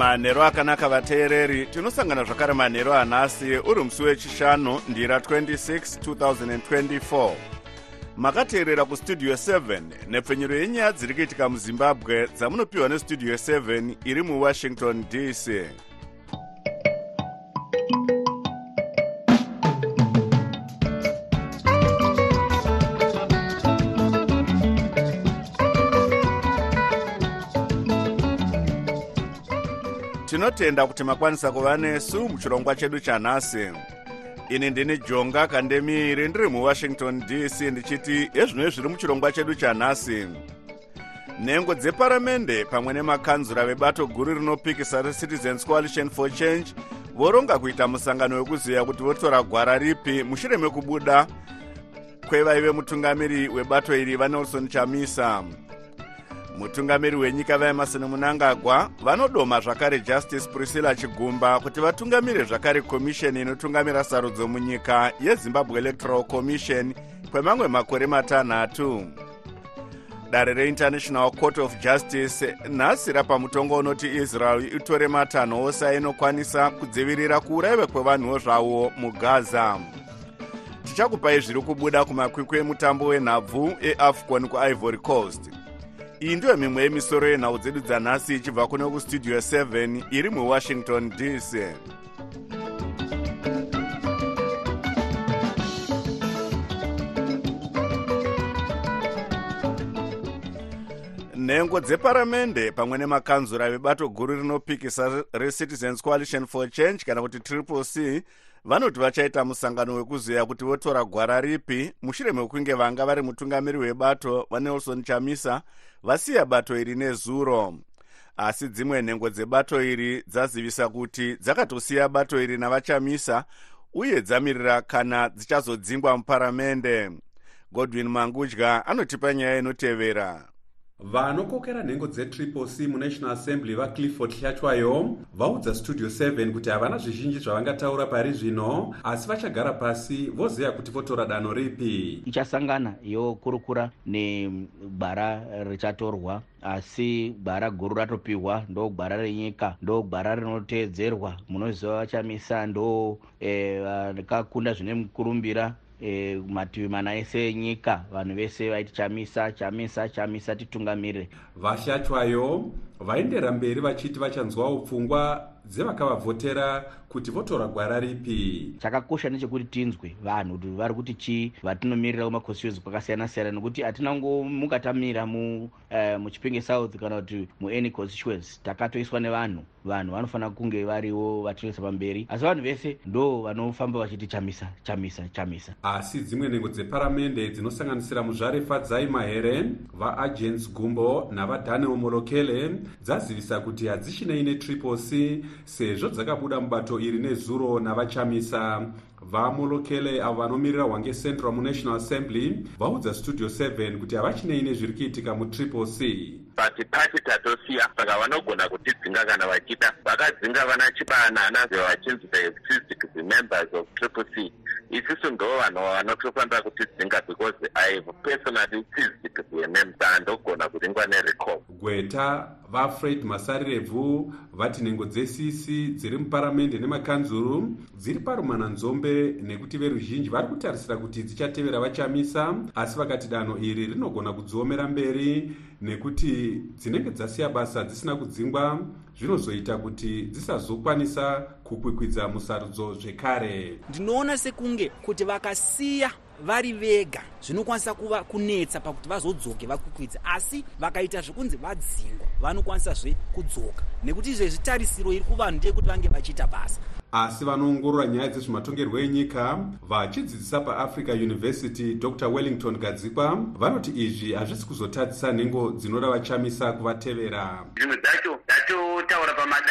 manhero akanaka vateereri tinosangana zvakare manhero anhasi uri musi wechishanu ndira 26 2024 makateerera kustudio 7 nepfenyuro yenyaya dziri kuitika muzimbabwe dzamunopiwa nestudio 7 iri muwashington dc tinotenda kuti makwanisa kuva nesu muchirongwa chedu chanhasi. Ini ndini jonga kandemiiri ndiri muwashington dc ndichiti ezvino zviri muchirongwa chedu chanhasi. Nhengo dzeparamende pamwe nemakanzura vebato guru rinopikisa recitizens coalition for change voronga kuita musangano wekuziva kuti votora gwara ripi mushure mekubuda kwevaive mutungamiri webato iri vanelson chamisa mutungamiri wenyika vaemarson munangagwa vanodoma zvakare justice priscilla chigumba kuti vatungamire zvakare komisheni inotungamira sarudzo munyika yezimbabwe electoral commission kwemamwe makore matanhatu. Dare reinternational court of justice nhasi rapa mutongo unoti israel itore matanho ose ainokwanisa kudzivirira kuurayiwa kwevanhuwo zvavo mugaza. Tichakupai zviri kubuda kumakwikwi emutambo wenhabvu eafcon kuivory coast iyi ndiyo mimwe yemisoro yenhau dzedu dzanhasi ichibva kune kustudio 7 iri muwashington dc nhengo dzeparamende pamwe nemakanzura vebato guru rinopikisa recitizens coalition for change kana kuti triple c vanoti vachaita musangano wekuziva kuti votora gwara ripi mushure mekunge vanga vari mutungamiri webato vanelson chamisa vasiya bato iri nezuro. Asi dzimwe nhengo dzebato iri dzazivisa kuti dzakatosiya bato iri navachamisa uye dzamirira kana dzichazodzingwa muparamende. Godwin mangudya anotipa nyaya inotevera vanokokera nhengo dzetriple c munational assembly vaclifford hlatwayo vaudza studio 7 kuti havana zvizhinji zvavangataura pari zvino asi vachagara pasi voziva kuti votora danho ripi. Ichasangana yokurukura negwara richatorwa asi gwara guru ratopiwa ndo gwara renyika ndo gwara rinoteedzerwa munoziva vachamisa ndo vakakunda e, zvine mukurumbira e, mativi mana ese enyika vanhu vese vaiti chamisa chamisa chamisa titungamirire vashatwayo vaendera mberi vachiti vachanzwawo pfungwa dzevakavavhotera kuti votora gwara ripi. Chakakosha nechekuti tinzwe vanhu kuti vari kuti chii vatinomirira kumaconstituency kwakasiyana-siyana nekuti hatina ngomuka tamira mu, uh, muchipinge south kana kuti muany constituency takatoiswa nevanhu. Vanhu vanofanira kunge variwo vatinoisa pamberi. Asi vanhu vese ndo vanofamba vachiti chamisa chamisa. Chamisa asi dzimwe nhengo dzeparamende dzinosanganisira muzvare fadzai mahere vaagents gumbo navadaniel molokele dzazivisa kuti hadzichinei netriple c sezvo dzakabuda mubato iri nezuro navachamisa. Vamolokele avo vanomirira hwange central munational assembly vaudza studio 7 kuti havachinei nezviri kuitika mutriple c. Pati pati tatosiya saka vanogona kutidzinga kana vachida. Vakadzinga vana chibanana vachinzi the physic members of triple c isusu ndo vanhu vanotofanira kutidzinga because i personally physic vemem sandogona kuringwa nerecom gweta vafred masarirevhu vati nhengo dzecc dziri muparamende nemakanzuru dziri parumananzombe nekuti veruzhinji vari kutarisira kuti dzichatevera vachamisa asi vakati danho iri rinogona kudziomera mberi nekuti dzinenge dzasiya basa dzisina kudzingwa zvinozoita kuti dzisazokwanisa kukwikwidza musarudzo zvekare. Ndinoona sekunge kuti vakasiya vari vega zvinokwanisa kuva kunetsa pakuti vazodzoke vakwikwidza asi vakaita zvekunzi vadzingwa vanokwanisazve kudzoka. Nekuti izvezvi tarisiro iri kuvanhu ndeyekuti vange vachiita basa. Asi vanoongorora nyaya dzezvematongerwo enyika vachidzidzisa paafrica university dr wellington gadzikwa vanoti izvi hazvisi kuzotadzisa nhengo dzinoda vachamisa kuvatevera. Zvimwe dzacho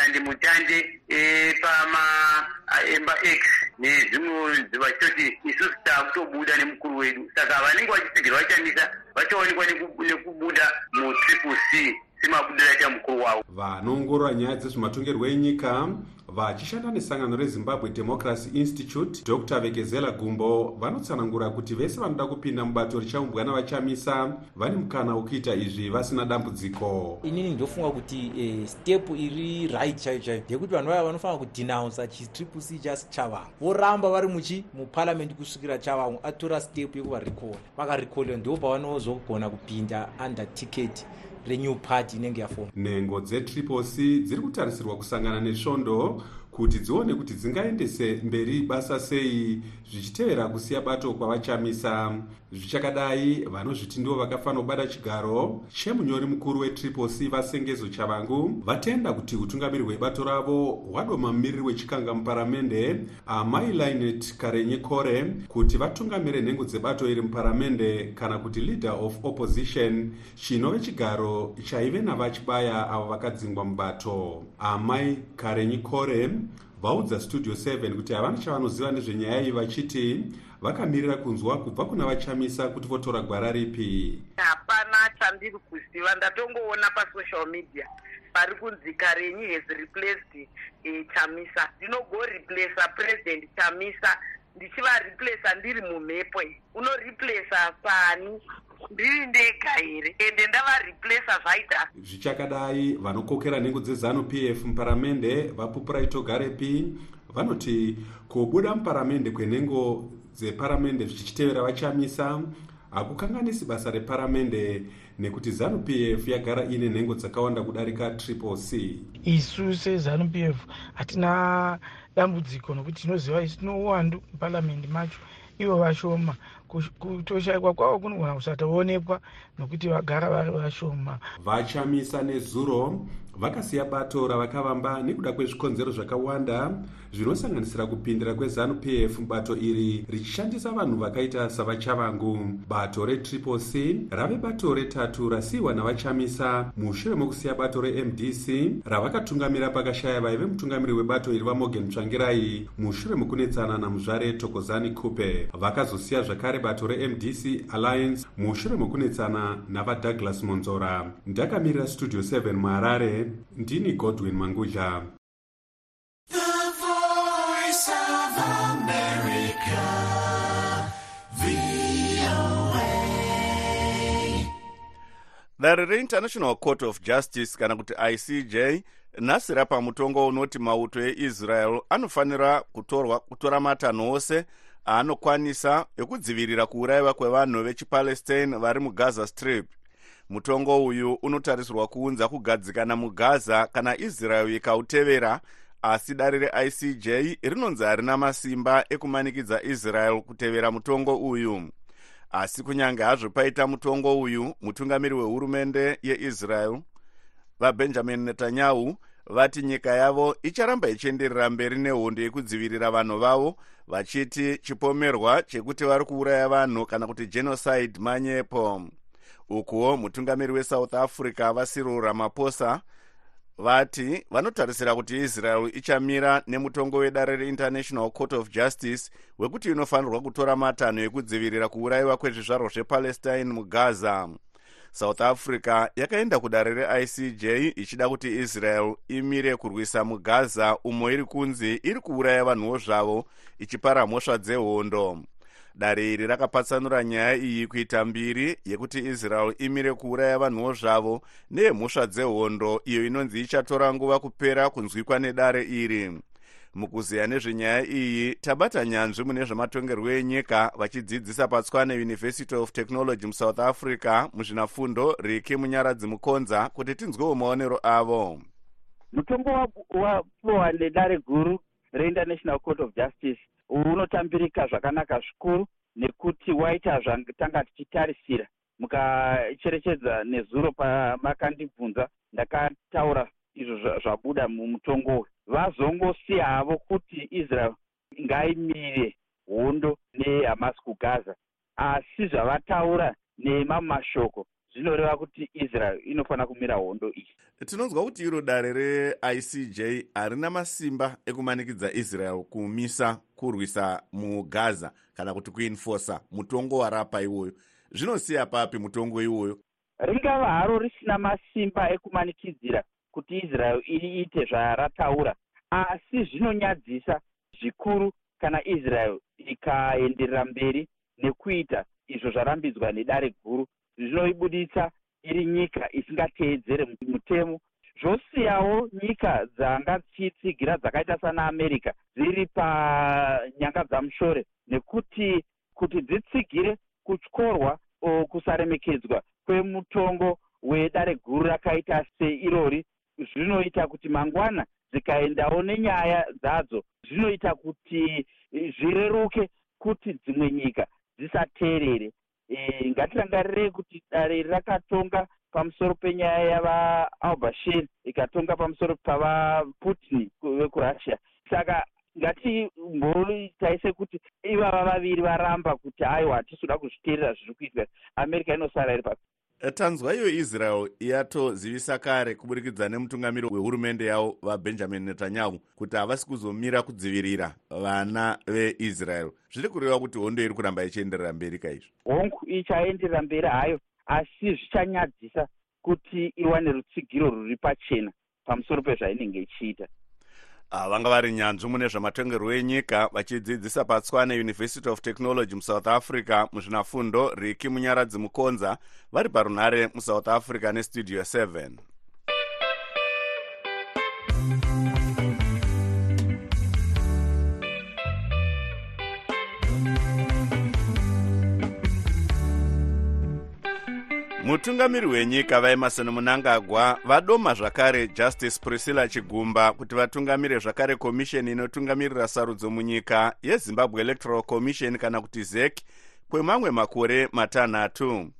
pamadandi mutande epamaemba x. Nezvimwe vachitoti isusu taakutobuda nemukuru wedu. Saka vanenge vachitsigira vachamisa vachaonekwa nekubuda mutriple c. Semabudiro aita mukuru wavo. Vanoongorora nyaya dzezvematongerwo enyika vachishanda nesangano rezimbabwe democracy institute dr. Vekezela gumbo vanotsanangura kuti vese vanoda kupinda mubato richaumbwa navachamisa vane mukana wekuita izvi vasina dambudziko. Inini ndofunga kuti e, step iri right chaiyo chaiyo ndekuti vanhu vaya vanofanira kudhinaunsa chitriple c chasi chavamwe voramba vari muchi muparamendi kusvikira chavamwe atora step yekuvarekola vakarekola ndo pavanozogona kupinda under ticket renew party inenge yafoma nhengo dzetriple c dziri kutarisirwa kusangana nesvondo kuti dzione kuti dzingaendese mberi basa sei zvichitevera kusiya bato kwavachamisa zvichakadai vanozviti ndivo vakafanira kubata chigaro chemunyori mukuru wetriple c vasengezo chavangu. Vatenda kuti utungamiri hwebato ravo hwadoma mumiriri wechikanga muparamende amai linet karenye kore kuti vatungamire nhengo dzebato iri muparamende kana kuti leader of opposition chinove chigaro chaive navachibaya avo vakadzingwa mubato. Amai karenye kore vaudza studio 7 kuti havana chavanoziva nezvenyaya iyi vachiti vakamirira kunzwa kubva kuna vachamisa kuti votora gwara ripi. Hapana chandiri kuziva ndatongoona pasocial media. Pari kunzi karenyi has replaced e, chamisa. Ndinogoreplaca president chamisa. Ndichivareplaca ndiri mumhepo unoreplaca pani ndiri ndega here? Ende ndavareplaca zvaita? Zvichakadai vanokokera nhengo dzezanup f muparamende vapupura itogarepi vanoti kubuda muparamende kwenhengo dzeparamende zvichitevera vachamisa hakukanganisi basa reparamende nekuti zanup f yagara ine nhengo dzakawanda kudarika triple c. Isu sezanup f hatina dambudziko nokuti tinoziva isu tino uwandu muparamendi macho ivo vashoma kutoshayikwa kwavo kunogona kusatoonekwa nokuti vagara vari vashoma. Vachamisa nezuro vakasiya bato ravakavamba nekuda kwezvikonzero zvakawanda zvinosanganisira kupindira kwezanup f mubato iri richishandisa vanhu vakaita savachavangu. Bato retriple c rave bato retatu rasiyiwa navachamisa. Mushure mokusiya bato remdc ravakatungamira pakashaya vaive mutungamiri webato iri vamogen mutsvangirai mushure mokunetsana namuzvare tokozani kupe vakazosiya zvakare bato remdc alliance mushure mokunetsana navadouglas monzora. Ndakamirira studio 7 muharare ndini godwin mangudla. Dare reinternational court of justice kana kuti icj nhasi rapa mutongo unoti mauto eisrael anofanira kutorwa kutora matanho ose aanokwanisa ekudzivirira kuurayiwa kwevanhu vechipalestine vari mugaza strip. Mutongo uyu unotarisirwa kuunza kugadzikana mugaza kana israel ikautevera asi dare reicj rinonzi harina masimba ekumanikidza israel kutevera mutongo uyu. Asi kunyange hazvo paita mutongo uyu mutungamiri wehurumende yeisrael vabenjamin netanyahu vati nyika yavo icharamba ichienderera mberi nehondo yekudzivirira vanhu vavo vachiti chipomerwa chekuti vari kuuraya vanhu kana kuti genocide manyepo. Ukuwo mutungamiri wesouth africa vasiril ramaphosa vati vanotarisira kuti israel ichamira nemutongo wedare reinternational court of justice wekuti inofanirwa kutora matanho ekudzivirira kuurayiwa kwezvizvarwa zvepalestine mugaza south africa yakaenda kudare reicj ichida kuti israel imire kurwisa mugaza umo iri kunzi iri kuuraya vanhuwo zvavo ichipara mhosva dzehondo. Dare iri rakapatsanura nyaya iyi kuita mbiri yekuti israel imire kuuraya vanhuwo zvavo neyemhosva dzehondo iyo inonzi ichatora nguva kupera kunzwikwa nedare iri mukuziya nezvenyaya iyi tabata nyanzvi mune zvematongerwo enyika vachidzidzisa patswane university of technology musouth africa muzvinafundo riki munyaradzi mukonza kuti tinzwewo maonero avo. Mutongo wapiwa nedare guru reinternational court of justice unotambirika zvakanaka zvikuru nekuti waita zvatanga tichitarisira. Mukacherechedza nezuro pamakandibvunza ndakataura izvo zvabuda mumutongo uyu. Vazongosiya havo kuti israel ngaimire hondo nehamas kugaza asi zvavataura nemamwe mashoko zvinoreva kuti israel inofanira kumira hondo iyi. Tinonzwa kuti iro dare reicj harina masimba ekumanikidza israel kumisa kurwisa mugaza kana kuti kuinfosa mutongo warapa iwoyo. Zvinosiya papi mutongo iwoyo? Ringava haro risina masimba ekumanikidzira kuti israel iite zvarataura. Asi zvinonyadzisa zvikuru kana israel ikaenderera mberi nekuita izvo zvarambidzwa nedare guru zvinoibudisa iri nyika isingateedzere mutemo. Zvosiyawo nyika dzanga dzichitsigira dzakaita sana america dziri panyanga dzamushore nekuti kuti dzitsigire kutyorwa kusaremekedzwa kwemutongo wedare guru rakaita seirori zvinoita kuti mangwana dzikaendawo nenyaya dzadzo zvinoita kuti zvireruke kuti dzimwe nyika dzisateerere e, ngatirangarirei kuti dare rakatonga pamusoro penyaya yavaalbashir ikatonga pamusoro pavaputin vekurussia saka ngatimboitai sekuti ivava vaviri varamba kuti aiwa hatisi kuda kuzviteerera zviri kuitwa. America inosara iri papi tanzwa iyo israel yatozivisa kare kuburikidza nemutungamiri wehurumende yavo vabenjamin netanyahu kuti havasi kuzomira kudzivirira vana veisrael. Zviri kureva kuti hondo iri kuramba ichienderera mberi kaizvo hongu ichaenderera mberi hayo asi zvichanyadzisa kuti iwane rutsigiro rwuri pachena pamusoro pezvainenge ichiita vanga vari nyanzvi mune zvamatongerwo enyika vachidzidzisa patswane university of technology musouth africa muzvinafundo riki munyaradzi mukonza vari parunhare musouth africa nestudio 7 mutungamiri wenyika vaemarson munangagwa vadoma zvakare justice priscilla chigumba kuti vatungamire zvakare komisheni inotungamirira sarudzo munyika yezimbabwe electoral commission kana kuti zek kwemamwe makore matanhatu.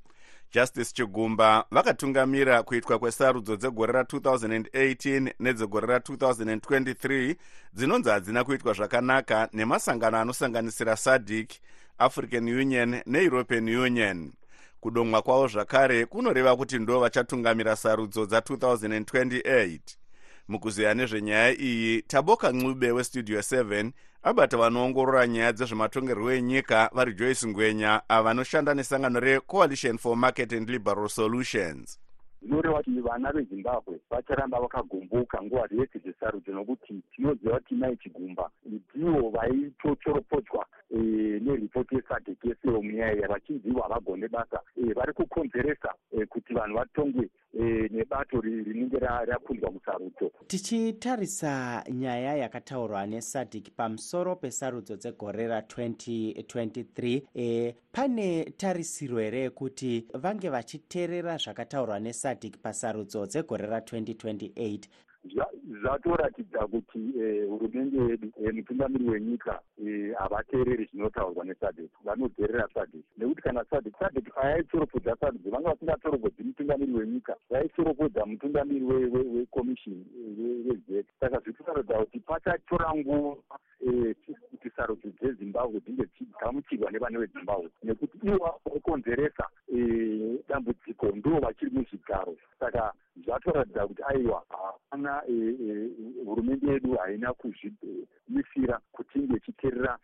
justice chigumba vakatungamira kuitwa kwesarudzo dzegore ra2018 nedzegore ra2023 dzinonzi hadzina kuitwa zvakanaka nemasangano anosanganisira sadic african union neeuropean union kudomwa kwavo zvakare kunoreva kuti ndo vachatungamira sarudzo dza2028 mukuziya nezvenyaya iyi taboka ncube westudio 7 abata vanoongorora nyaya dzezvematongerwo enyika vari joyce ngwenya ava vanoshanda nesangano recoalition for market and liberal solutions zvinoreva kuti vana vezimbabwe vacharamba vakagomboka nguva dzese dzesarudzo nokuti tinoziva kuti mai chigumba ndivo vaitotoropotswa e, neripoti yesadek yesero munyaya iya vachinzi ivo havagone basa e, vari kukonzeresa e, kuti vanhu vatongwe nebato rinenge rakundwa musarudzo. Tichitarisa nyaya yakataurwa nesadc pamusoro pesarudzo dzegore ra2023 e, pane tarisiro here yekuti vange vachiteerera zvakataurwa nesadc pasarudzo dzegore ra2028 zvatoratidza kuti hurumende yedu mutungamiri wenyika havateereri zvinotaurwa nesadek vanodzerera sadek nekuti kana sadek sadek ayaitsoropodza sarudzo vanga vasingatsoropodzi mutungamiri wenyika. Vaitsoropodza mutungamiri wekomishini wezek saka zviri kutarodza kuti pachatora nguva kuti sarudzo dzezimbabwe dzinge dzigamuchirwa nevane vezimbabwe. Nekuti ivo vakonzeresa dambudziko ndo vachiri muzvigaro. Saka zvatoratidza kuti aiwa hapana hurumende yedu haina kuzvimisira kuti inge ichiteerera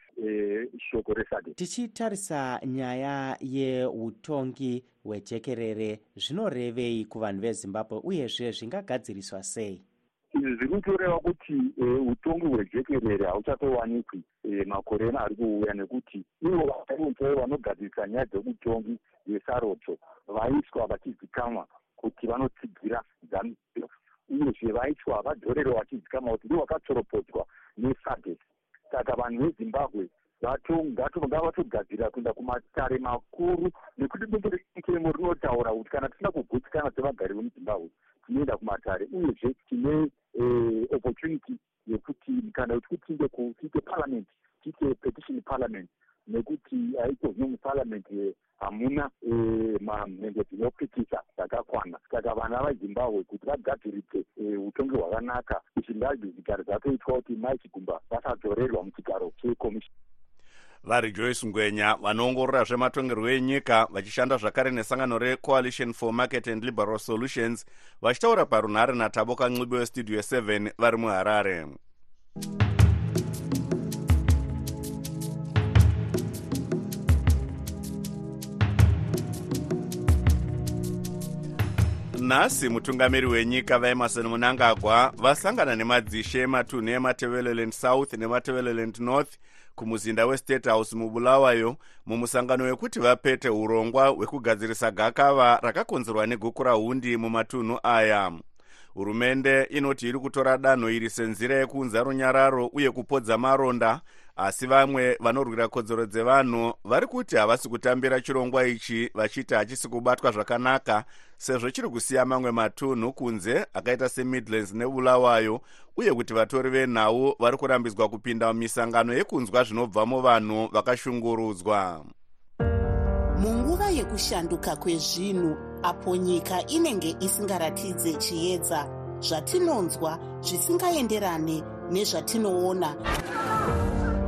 shoko resade tichitarisa nyaya yeutongi hwejekerere zvinorevei kuvanhu vezimbabwe uyezve zvingagadziriswa sei? Izvi zviri kutoreva kuti utongi hwejekerere hauchatowanikwi makore ena ari kuuya nekuti ivo vaionzai vanogadzirisa nyaya dzeutongi hwesarodzo vaiswa vachizikamwa kuti vanotsigira zanup uyezve vaitwa vadhorero vachizikamwa kuti ndo vakatsoropodzwa nesadek saka vanhu vezimbabwe ngavatogadzirira kuenda kumatare makuru nekuti dumbo rekemo rinotaura kuti kana tisina kugutsikana sevagari vemuzimbabwe tinoenda kumatare. Uyezve tine opportunity yekuti kana kuti kutinge kuite parliament tiite petition parliament nekuti haiko zvino muparliament hamuna mamhenge dzinopikisa dzakakwana saka vana vazimbabwe kuti vagadzirise utongi hwakanaka ngazvi zvigaro zvatoitwa kuti mai chigumba vasadzorerwa muchigaro chekomishoni vari joyce ngwenya vanoongorora zvematongerwo enyika vachishanda zvakare nesangano recoalition for market and liberal solutions vachitaura parunhare natabo kanxibi westudio 7 vari muharare nhasi mutungamiri wenyika vaemarson munangagwa vasangana nemadzishe ematunhu ematevereland south nematevereland north kumuzinda westate house mubulawayo mumusangano wekuti vapete urongwa hwekugadzirisa gakava rakakonzerwa negukura hundi mumatunhu aya. hurumende inoti iri kutora danho iri senzira yekuunza runyararo uye kupodza maronda asi vamwe vanorwira kodzero dzevanhu vari kuti havasi kutambira chirongwa ichi vachiti hachisi kubatwa zvakanaka sezvo chiri kusiya mamwe matunhu kunze akaita semidlands nebulawayo uye kuti vatori venhau vari kurambidzwa kupinda mumisangano yekunzwa zvinobva muvanhu vakashungurudzwa. Munguva yekushanduka kwezvinhu apo nyika inenge isingaratidze chiedza zvatinonzwa zvisingaenderane nezvatinoona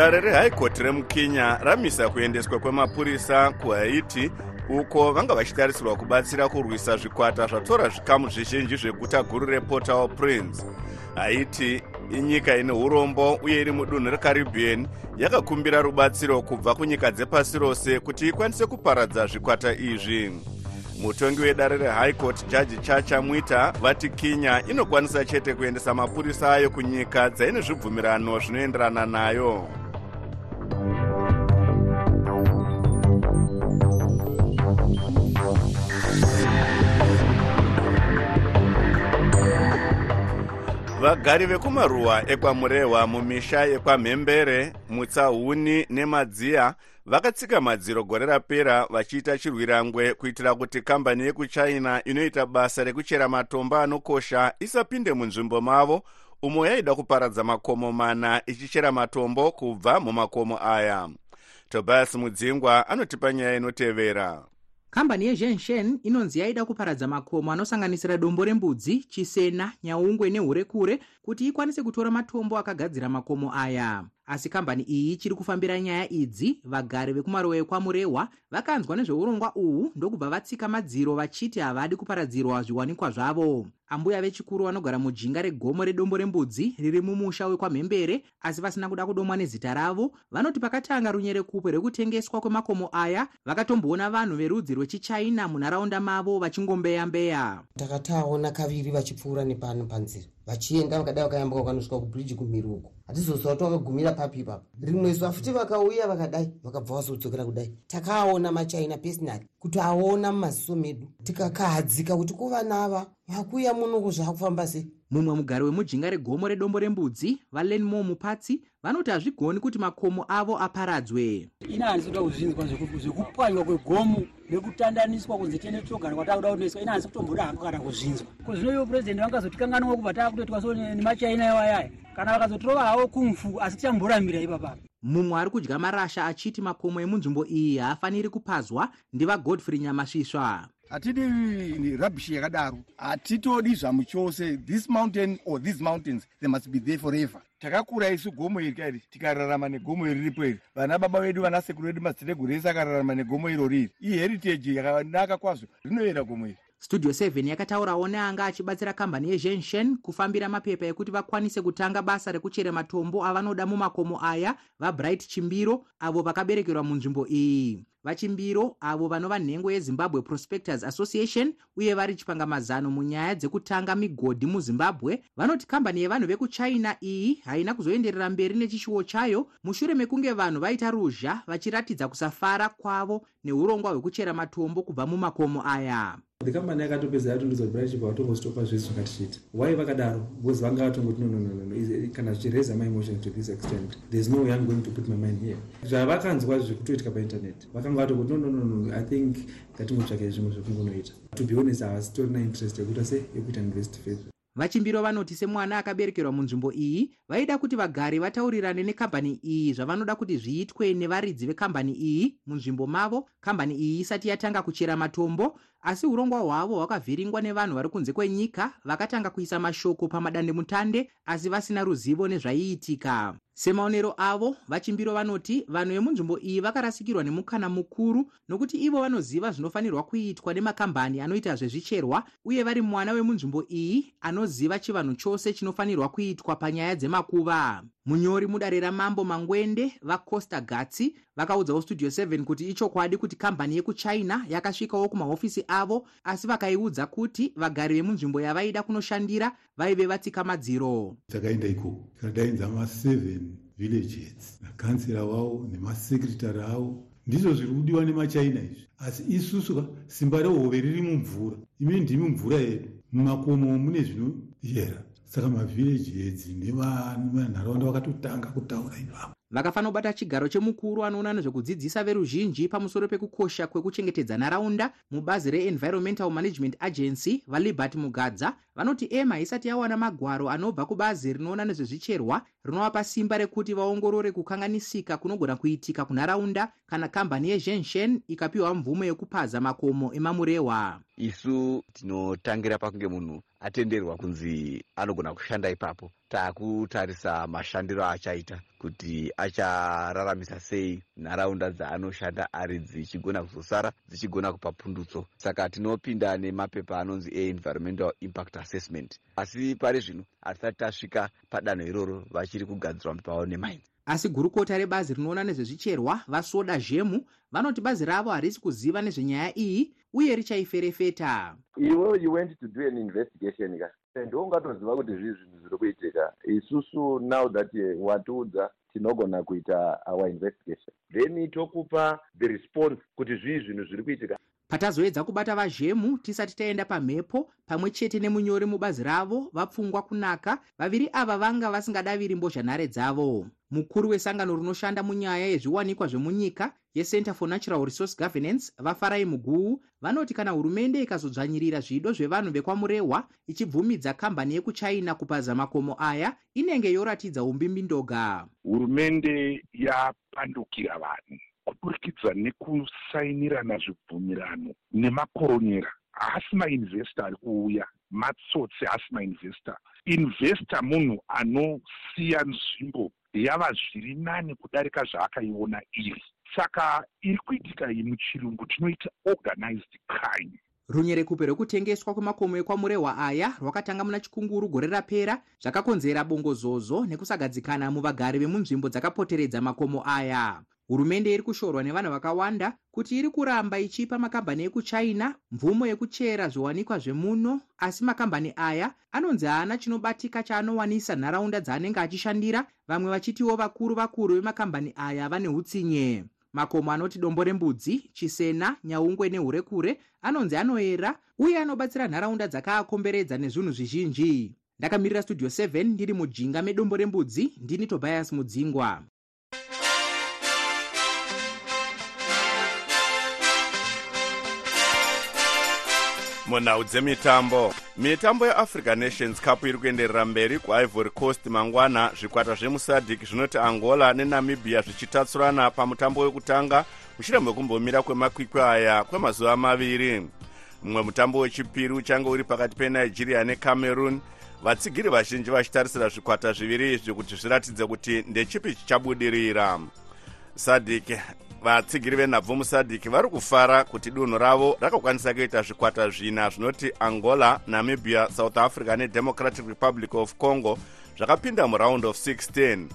dare rehaikoti remukenya ramisa kuendeswa kwemapurisa kuhaiti uko vanga vachitarisirwa kubatsira kurwisa zvikwata zvatora zvikamu zvizhinji zveguta guru report au prince haiti inyika ine urombo uye iri mudunhu recaribbean yakakumbira rubatsiro kubva kunyika dzepasi rose kuti ikwanise kuparadza zvikwata izvi. Mutongi wedare rehigh court jaji chacha mwita vati kenya inokwanisa chete kuendesa mapurisa ayo kunyika dzaine zvibvumirano zvinoenderana nayo vagari vekumaruwa ekwamurehwa mumisha yekwamhembere mutsahuni nemadziya vakatsika madziro gore rapera vachiita chirwirangwe kuitira kuti kambani yekuchina inoita basa rekuchera matombo anokosha isapinde munzvimbo mavo umo yaida kuparadza makomo mana ichichera matombo kubva mumakomo aya. Tobias mudzingwa anotipa nyaya inotevera kambani yezhenshen inonzi yaida kuparadza makomo anosanganisira dombo rembudzi chisena nyaungwe neurekure kuti ikwanise kutora matombo akagadzira makomo aya asi kambani iyi ichiri kufambira nyaya idzi vagari vekumarowa ekwamurehwa vakanzwa nezveurongwa uhu ndokubva vatsika madziro vachiti havadi kuparadzirwa zviwanikwa zvavo. Ambuya vechikuru vanogara mujinga regomo redombo rembudzi riri mumusha wekwamhembere asi vasina kuda kudomwa nezita ravo vanoti pakatanga runyerekupe rwekutengeswa kwemakomo aya vakatomboona vanhu verudzi rwechichina munharaunda mavo vachingombeya-mbeya. Takataona kaviri vachipfuura nepano panzira vachienda vakadai vakayambuka vakanosvika kubridji kumiruko. Hatizosiwa kuti vakagumira papi ipapo. Rimwe zuva futi vakauya vakadai vakabva vazodzokera kudai. Takaona machina personally kuti aona mumaziso medu. Tikakahadzika kuti kuva nava vakuya muno zvakufamba sei. Mumwe mugari wemujinga regomo redombo rembudzi valenmo mupatsi vanoti hazvigoni kuti makomo avo aparadzwe. Ina handisi kuda kuzvinzwa zvekupwanywa kwegomo nekutandaniswa kunze tiende togara kwatakuda kunoiswa ina handisi kutomboda hako kana kuzvinzwa. Ko zvino ivo purezidendi vangazotikanganwa kubva taakutoitwa so nemachina iwayaya kana vakazotirova havo kumfu asi tichamboramira ipapapa mumwe ari kudya marasha achiti makomo emunzvimbo iyi haafaniri kupazwa ndivagodfrey nyamasvisva hatidi rabhishi yakadaro. Hatitodi zvamu chose. This mountain or these mountains they must be there forever. Takakura isu gomo iri kairi tikararama negomo iri ripo iri. Vana baba vedu vanasekuru vedu madziteteguru ese akararama negomo iro riri. Iheritage yakanaka kwazvo rinoyera gomo iri studio 7 yakataurawo neanga achibatsira kambani yezhenshen kufambira mapepa ekuti vakwanise kutanga basa rekuchere matombo avanoda mumakomo aya vabright chimbiro avo vakaberekerwa munzvimbo iyi vachimbiro avo vanova nhengo yezimbabwe prospectors association uye vari chipangamazano munyaya dzekutanga migodhi muzimbabwe. Vanoti kambani yevanhu vekuchina iyi haina kuzoenderera mberi nechishuwo chayo. Mushure mekunge vanhu vaita ruzha vachiratidza kusafara kwavo neurongwa hwekuchera matombo kubva mumakomo aya. The company yakatopedza yatondoza kuti british vatongostopa zvese zvakatichiita why vakadaro? Because vanga vatongoti nononono kana zvichiraise my emotion to this extent. Thereis no way im going to put my mind here. Zvavakanzwa zvekutoitika painternet vakanga vatongoti nononono i think ngatingotsvake zvimwe zvekungonoita. To be honest havasi torina interest yekuita se yekuita invest further vachimbiro vanoti semwana akaberekerwa munzvimbo iyi vaida kuti vagari vataurirane nekambani iyi zvavanoda kuti zviitwe nevaridzi vekambani iyi munzvimbo mavo. Kambani iyi isati yatanga kuchera matombo asi urongwa hwavo hwakavhiringwa nevanhu vari kunze kwenyika vakatanga kuisa mashoko pamadandemutande asi vasina ruzivo nezvaiitika. Semaonero avo vachimbiro vanoti vanhu vemunzvimbo iyi vakarasikirwa nemukana mukuru nokuti ivo vanoziva zvinofanirwa kuitwa nemakambani anoita zvezvicherwa uye vari mwana wemunzvimbo iyi anoziva chivanhu chose chinofanirwa kuitwa panyaya dzemakuva. Munyori mudare ramambo mangwende vacosta gatsi vakaudzawo studio 7 kuti ichokwadi kuti kambani yekuchina yakasvikawo kumahofisi avo asi vakaiudza kuti vagari vemunzvimbo yavaida kunoshandira vaive vatsika madziro takaenda ikoko tikadainza ma7 villages nakansera wavo nemasekretary avo. Ndizvo zviri kudiwa nemachina izvi. Asi isusu simba rehove riri mumvura. Ime ndimi mvura yedu. Mumakomo mune zvinoyera saka mavhillages nevanharaunda vakatotanga kutaura ivavo vakafanira kubata chigaro chemukuru anoona nezvekudzidzisa veruzhinji pamusoro pekukosha kwekuchengetedza nharaunda mubazi reenvironmental management agency valibert mugadza. Vanoti ema isati yawana magwaro anobva kubazi rinoona nezvezvicherwa rinovapa simba rekuti vaongorore kukanganisika kunogona kuitika kunharaunda kana kambani yezhenshen ikapiwa mvumo yekupaza makomo emamurehwa isu tinotangira pakunge munhu atenderwa kunzi anogona kushanda ipapo taakutarisa mashandiro achaita kuti achararamisa sei nharaunda dzaanoshanda ari dzichigona kuzosara dzichigona kupa pundutso. Saka tinopinda nemapepa anonzi eenvironmental impact assessment. Asi pari zvino hatisati tasvika padanho iroro vachiri kugadzirwa pavo nemainzi asi gurukota rebazi rinoona nezvezvicherwa vasoda zhemu vanoti bazi ravo harisi kuziva nezvenyaya iyi uye richaiferefeta iwe you went to do an investigation ka ndoungatoziva kuti zvii zvinhu zviri kuitika? Isusu now that watiudza tinogona kuita our investigation. Then tokupa the response kuti zvii zvinhu zviri kuitika patazoedza kubata vazhemu tisati taenda pamhepo pamwe chete nemunyori mubazi ravo vapfungwa kunaka vaviri ava vanga vasingadaviri mbozhanhare dzavo. Mukuru wesangano rinoshanda munyaya yezviwanikwa zvemunyika yecenter for natural resource governance vafarai muguu vanoti kana hurumende ikazodzvanyirira zvido zvevanhu vekwamurehwa ichibvumidza kambani yekuchina kupaza makomo aya inenge yoratidza umbimbindoga. Hurumende yapandukira vanhu kuburikidza nekusainirana zvibvumirano nemakoronyera haasi mainvesta ari kuuya matsotsi haasi mainvesta investa munhu anosiya nzvimbo yava zviri nani kudarika zvaakaiona iri. Saka iri kuitika iyi muchirungu tinoita organized crime. Runyerekupe rwekutengeswa kwemakomo ekwamurehwa aya rwakatanga muna chikunguru gore rapera zvakakonzera bongozozo nekusagadzikana muvagari vemunzvimbo dzakapoteredza makomo aya hurumende iri kushorwa nevanhu vakawanda kuti iri kuramba ichipa makambani ekuchina mvumo yekuchera zviwanikwa zvemuno asi makambani aya anonzi haana chinobatika chaanowanisa nharaunda dzaanenge achishandira. Vamwe vachitiwo vakuru vakuru vemakambani aya vane utsinye makomo anoti dombo rembudzi chisena nyaungwe neurekure anonzi anoyera uye anobatsira nharaunda dzakaakomberedza nezvinhu zvizhinji. Ndakamirira studio 7 ndiri mujinga medombo rembudzi ndini tobias mudzingwa munhau dzemitambo. Mitambo yeafrica nations cup iri kuenderera mberi kuivory coast mangwana. Zvikwata zvemusadhik zvinoti angola nenamibhia zvichitatsurana pamutambo wekutanga mushure mekumbomira kwemakwikwi aya kwemazuva maviri. Mumwe mutambo wechipiri uchange uri pakati penigeria necameroon. Vatsigiri vazhinji vachitarisira zvikwata zviviri izvi kuti zviratidze kuti ndechipi chichabudirira. Sadhik vatsigiri venhabvu musadhiki vari kufara kuti dunhu ravo rakakwanisa kuita zvikwata zvina zvinoti angola namibia south africa nedemocratic republic of congo zvakapinda muraund of 16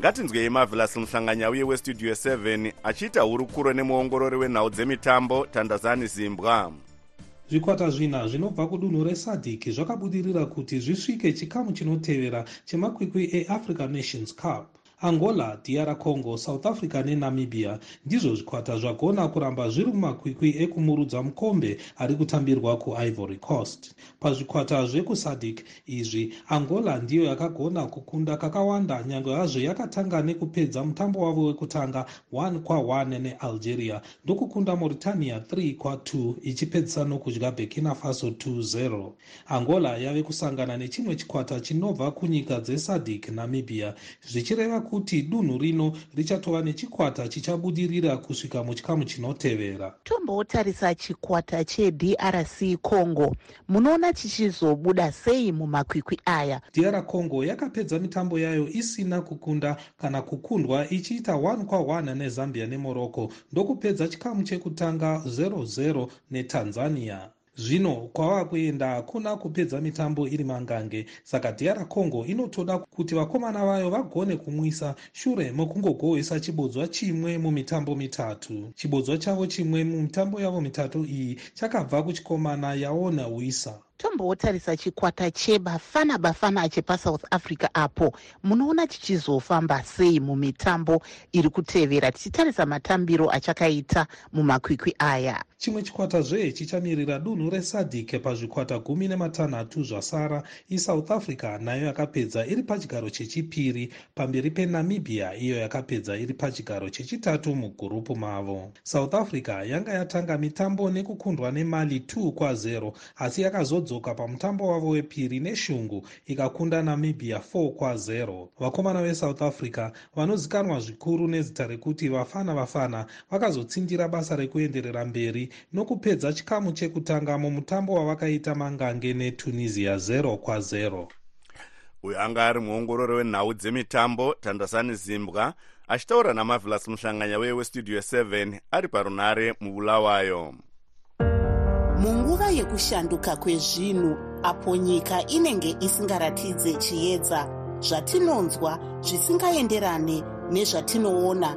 ngatinzwei marvelous muhlanganyauye westudio 7 achiita hurukuro nemuongorori wenhau dzemitambo tandazani zimbwa. Zvikwata zvina zvinobva kudunhu resadhiki zvakabudirira kuti zvisvike chikamu chinotevera chemakwikwi eafrica nations cup angola dr congo south africa nenamibia ndizvo zvikwata zvagona kuramba zviri mumakwikwi ekumurudza mukombe ari kutambirwa kuivory coast. Pazvikwata zvekusadc izvi angola ndiyo yakagona kukunda kakawanda. Nyange yazvo yakatanga nekupedza mutambo wavo wekutanga 1 kwa1 nealgeria ndokukunda mauritania 3 kwa2 ichipedzisa nokudya burkina faso 20 angola yave kusangana nechimwe chikwata chinobva kunyika dzesadc namibia zvichireva kuti dunhu rino richatova nechikwata chichabudirira kusvika muchikamu chinotevera. Tombotarisa chikwata chedrc congo. Munoona chichizobuda sei mumakwikwi aya? Dr congo yakapedza mitambo yayo isina kukunda kana kukundwa ichiita 1 kwa1 nezambia nemorocco. Ndokupedza chikamu chekutanga 00 netanzania zvino kwava kuenda hakuna kupedza mitambo iri mangange. Saka dr congo inotoda kuti vakomana vayo vagone kumwisa shure mekungogohwesa chibodzwa chimwe mumitambo mitatu. Chibodzwa chavo chimwe mumitambo yavo mitatu iyi chakabva kuchikomana yaona wisa. Tombotarisa chikwata chebafana bafana chepasouth africa apo. Munoona chichizofamba sei mumitambo iri kutevera tichitarisa matambiro achakaita mumakwikwi aya chimwe chikwata zve chichamirira dunhu resadhike pazvikwata gumi nematanhatu zvasara isouth africa nayo yakapedza iri pachigaro chechipiri pamberi penamibia iyo yakapedza iri pachigaro chechitatu mugurupu mavo. South africa yanga yatanga mitambo nekukundwa nemali 2 kwa0 asi yakazodzoka pamutambo wavo wepiri neshungu ikakunda namibia 4 kwa0 vakomana vesouth africa vanozikanwa zvikuru nezita rekuti vafana vafana vakazotsindira basa rekuenderera mberi nokupedza chikamu chekutanga mumutambo wavakaita mangange netunisia 0 kwa0 uyo anga ari muongorori wenhau dzemitambo tandasani zimbwa achitaura namavelas muhlanganya weye westudio 7 ari parunare mubulawayo. Munguva yekushanduka kwezvinhu apo nyika inenge isingaratidze chiedza zvatinonzwa zvisingaenderane nezvatinoona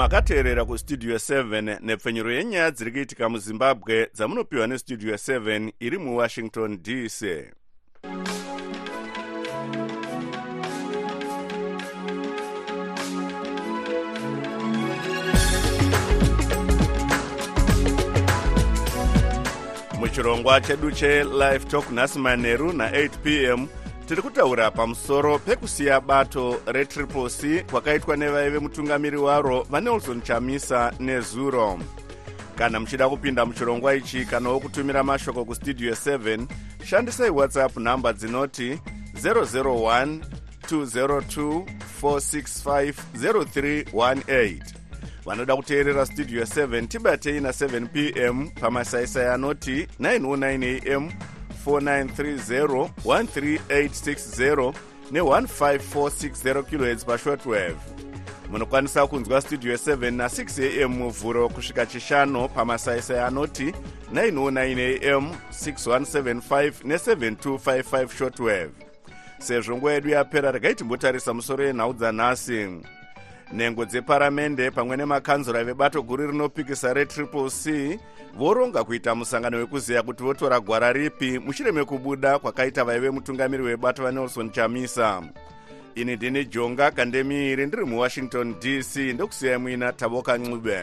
makateerera kustudio 7 nepfenyuro yenyaya dziri kuitika muzimbabwe dzamunopiwa nestudio 7 iri muwashington dc muchirongwa chedu chelive talk nhasi manheru na8 p m tiri kutaura pamusoro pekusiya bato retriple c kwakaitwa nevaive mutungamiri waro vanelson chamisa nezuro. Kana muchida kupinda muchirongwa ichi kanawo kutumira mashoko kustudio 7 shandisai whatsapp nhamba dzinoti 001 202 465 0318 vanoda kuteerera studio 7 tibatei na7 p m pamasaisai anoti 909 am 4930 13860 ne15460 khz pashortwave munokwanisa kunzwa studio 7 na6 am muvhuro kusvika chishanu pamasaisai anoti 909 am 6175 ne7255 shortwave sezvo nguva yedu yapera regai timbotarisa musoro yenhau dzanhasi nhengo dzeparamende pamwe nemakanzura vebato guru rinopikisa retriple c voronga kuita musangano wekuziva kuti votora gwara ripi mushure mekubuda kwakaita vaive mutungamiri webato vanelson chamisa. Ini ndini jonga kandemiri ndiri muwashington dc ndokusiyai muina tavoka ncube